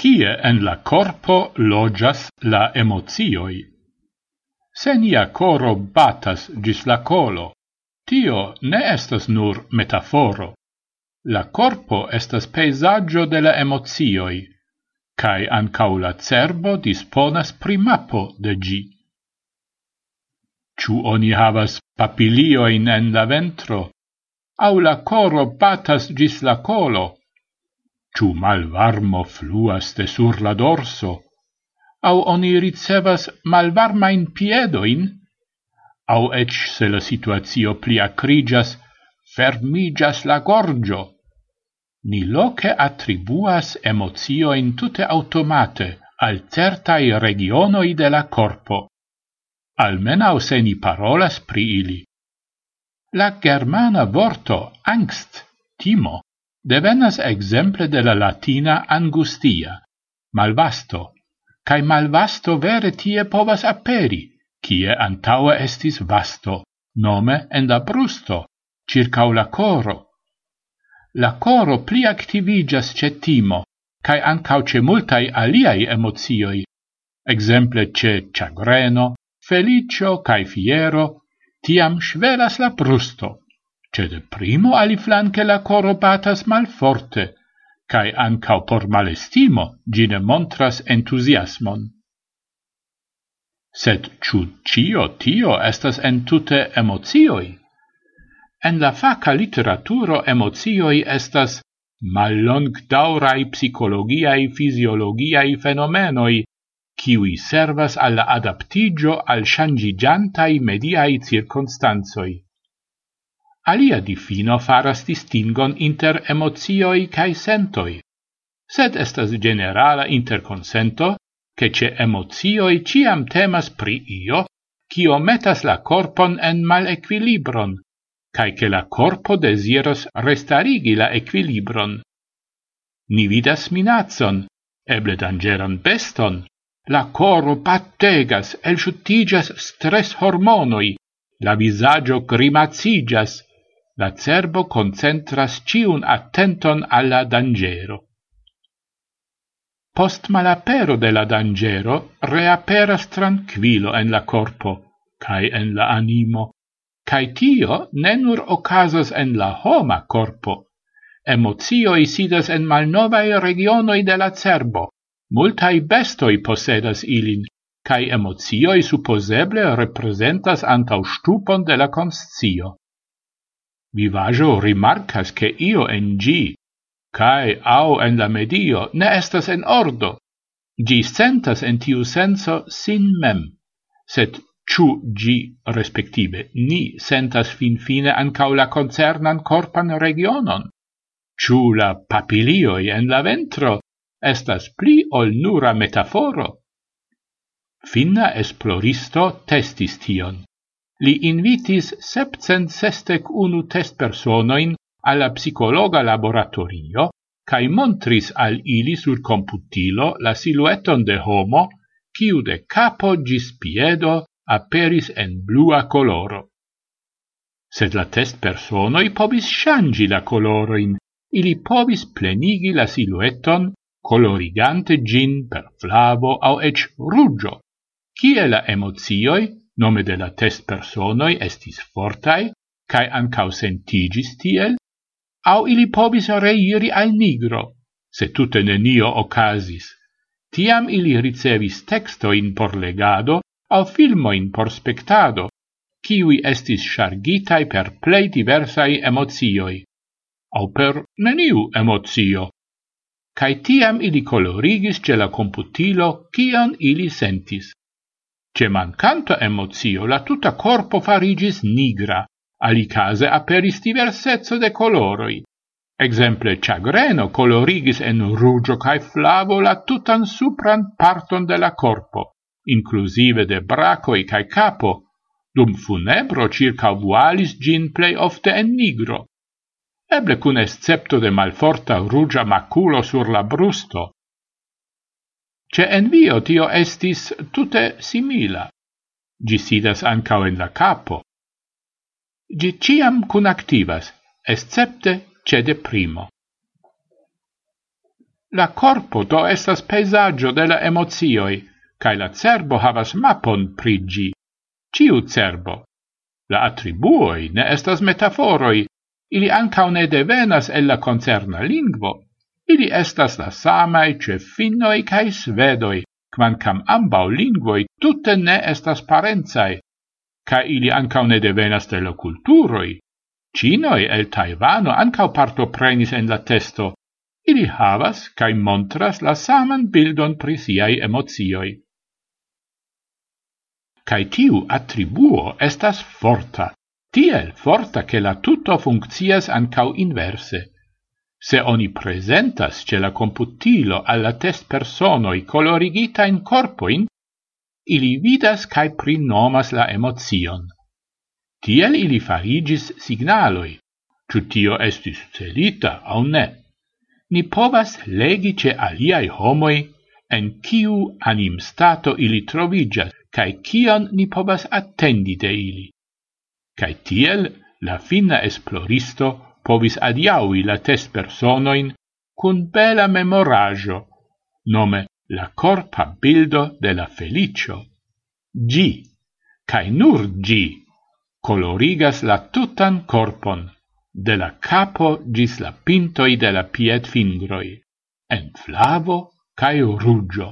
kie en la corpo logias la emozioi. Se nia coro batas gis la colo, tio ne estas nur metaforo. La corpo estas peisaggio de la emozioi, cae ancau la cerbo disponas primapo de gi. Ciu oni havas papilioin en la ventro, au la coro batas gis la colo, Ču malvarmo fluas de sur la dorso, au oni ricevas malvarmain piedoin, au ec se la situatio pli acrigas, fermigas la gorgio. Ni loce attribuas emozioin tute automate al certai regionoi de la corpo, almenau se ni parolas pri ili. La germana vorto angst, timo, devenas exemple de la latina angustia, malvasto, cae malvasto vere tie povas aperi, cie antaue estis vasto, nome en la brusto, circau la coro. La coro pli activigas ce timo, cae ancau ce multai aliai emozioi, exemple ce chagreno, felicio cae fiero, tiam svelas la brusto ce de primo aliflanque la coro batas malforte, cae ancao por malestimo gine montras entusiasmon. Sed ciu cio tio estas entute emozioi? En la faca literaturo emozioi estas mallong daurai psicologiai fisiologiai fenomenoi, kiwi servas alla adaptigio al shangigiantai mediai circonstanzoi. Alia difino faras distingon inter emozioi cae sentoi, sed estas generala interconsento che ce emozioi ciam temas pri io, cio metas la corpon en mal equilibron, cae che la corpo desiras restarigi la equilibron. Ni vidas minazon, eble dangeran beston, la coro pattegas, elciutigas stress hormonoi, la visagio grimacigas, la cerbo concentras ciun attenton alla dangero. Post malapero de la dangero reaperas tranquilo en la corpo, cae en la animo, cae tio ne nur ocasas en la homa corpo. Emozioi sidas en malnovae regionoi de la cerbo, multai bestoi posedas ilin, cae emozioi supposeble representas antau stupon de la conscio vivajo rimarcas che io en gi, cae au en la medio ne estas en ordo. Gi sentas en tiu senso sin mem, set ciu gi respective ni sentas fin fine ancau la concernan corpan regionon. Ciu la papilioi en la ventro estas pli ol nura metaforo. Finna esploristo testis tion li invitis sepcent sestec unu testpersonoin alla psicologa laboratorio cae montris al ili sur computilo la silueton de homo ciu de capo gis piedo aperis en blua coloro. Sed la test personoi pobis shangi la coloroin, ili pobis plenigi la silueton colorigante gin per flavo au ec ruggio, cie la emozioi? nome de la test personoi estis fortai, cae ancau sentigis tiel, au ili pobis reiri al nigro, se tute nenio ocasis. Tiam ili ricevis textoin por legado, au filmoin por spectado, kiwi estis chargitai per plei diversai emozioi, au per neniu emozio. Cai tiam ili colorigis ce la computilo kion ili sentis. Ce mancanta emozio la tuta corpo farigis nigra, alicase aperis diversezzo de coloroi. Exemple chagreno colorigis en rugio cae flavo la tutan supran parton de la corpo, inclusive de bracoi cae capo, dum funebro circa vualis gin plei ofte en nigro. Eble cun escepto de malforta rugia maculo sur la brusto, Ce envio tio estis tute simila. Gi sidas ancao en la capo. Gi ciam cun activas, excepte ce de primo. La corpo do estas peisaggio de la emozioi, cae la cerbo havas mapon prigi. Ciu cerbo. La attribuoi ne estas metaforoi, ili ancao ne devenas el la concerna lingvo, Ili estas la samae ce finnoi cae svedoi, quancam ambau lingvoi tutte ne estas parenzai, ca ili ancau ne devenas de la culturoi. Cinoi el Taiwano ancau partoprenis en la testo. Ili havas cae montras la saman bildon pri siai emozioi. Cae tiu attribuo estas forta, tiel forta che la tutto funccias ancau inverse. Se oni presentas ce la computilo alla test personoi colorigita in corpoin, ili vidas cae prinomas la emozion. Tiel ili farigis signaloi, ciu tio estis celita au ne. Ni povas legi ce aliai homoi en kiu anim stato ili trovigas, cae kion ni povas attendi de ili. Cae tiel la fina esploristo povis adiaui la tes personoin cun bela memorajo, nome la corpa bildo de la felicio. Gi, cae nur gi, colorigas la tutan corpon, de la capo gis la pintoi de la pied fingroi, en flavo cae ruggio.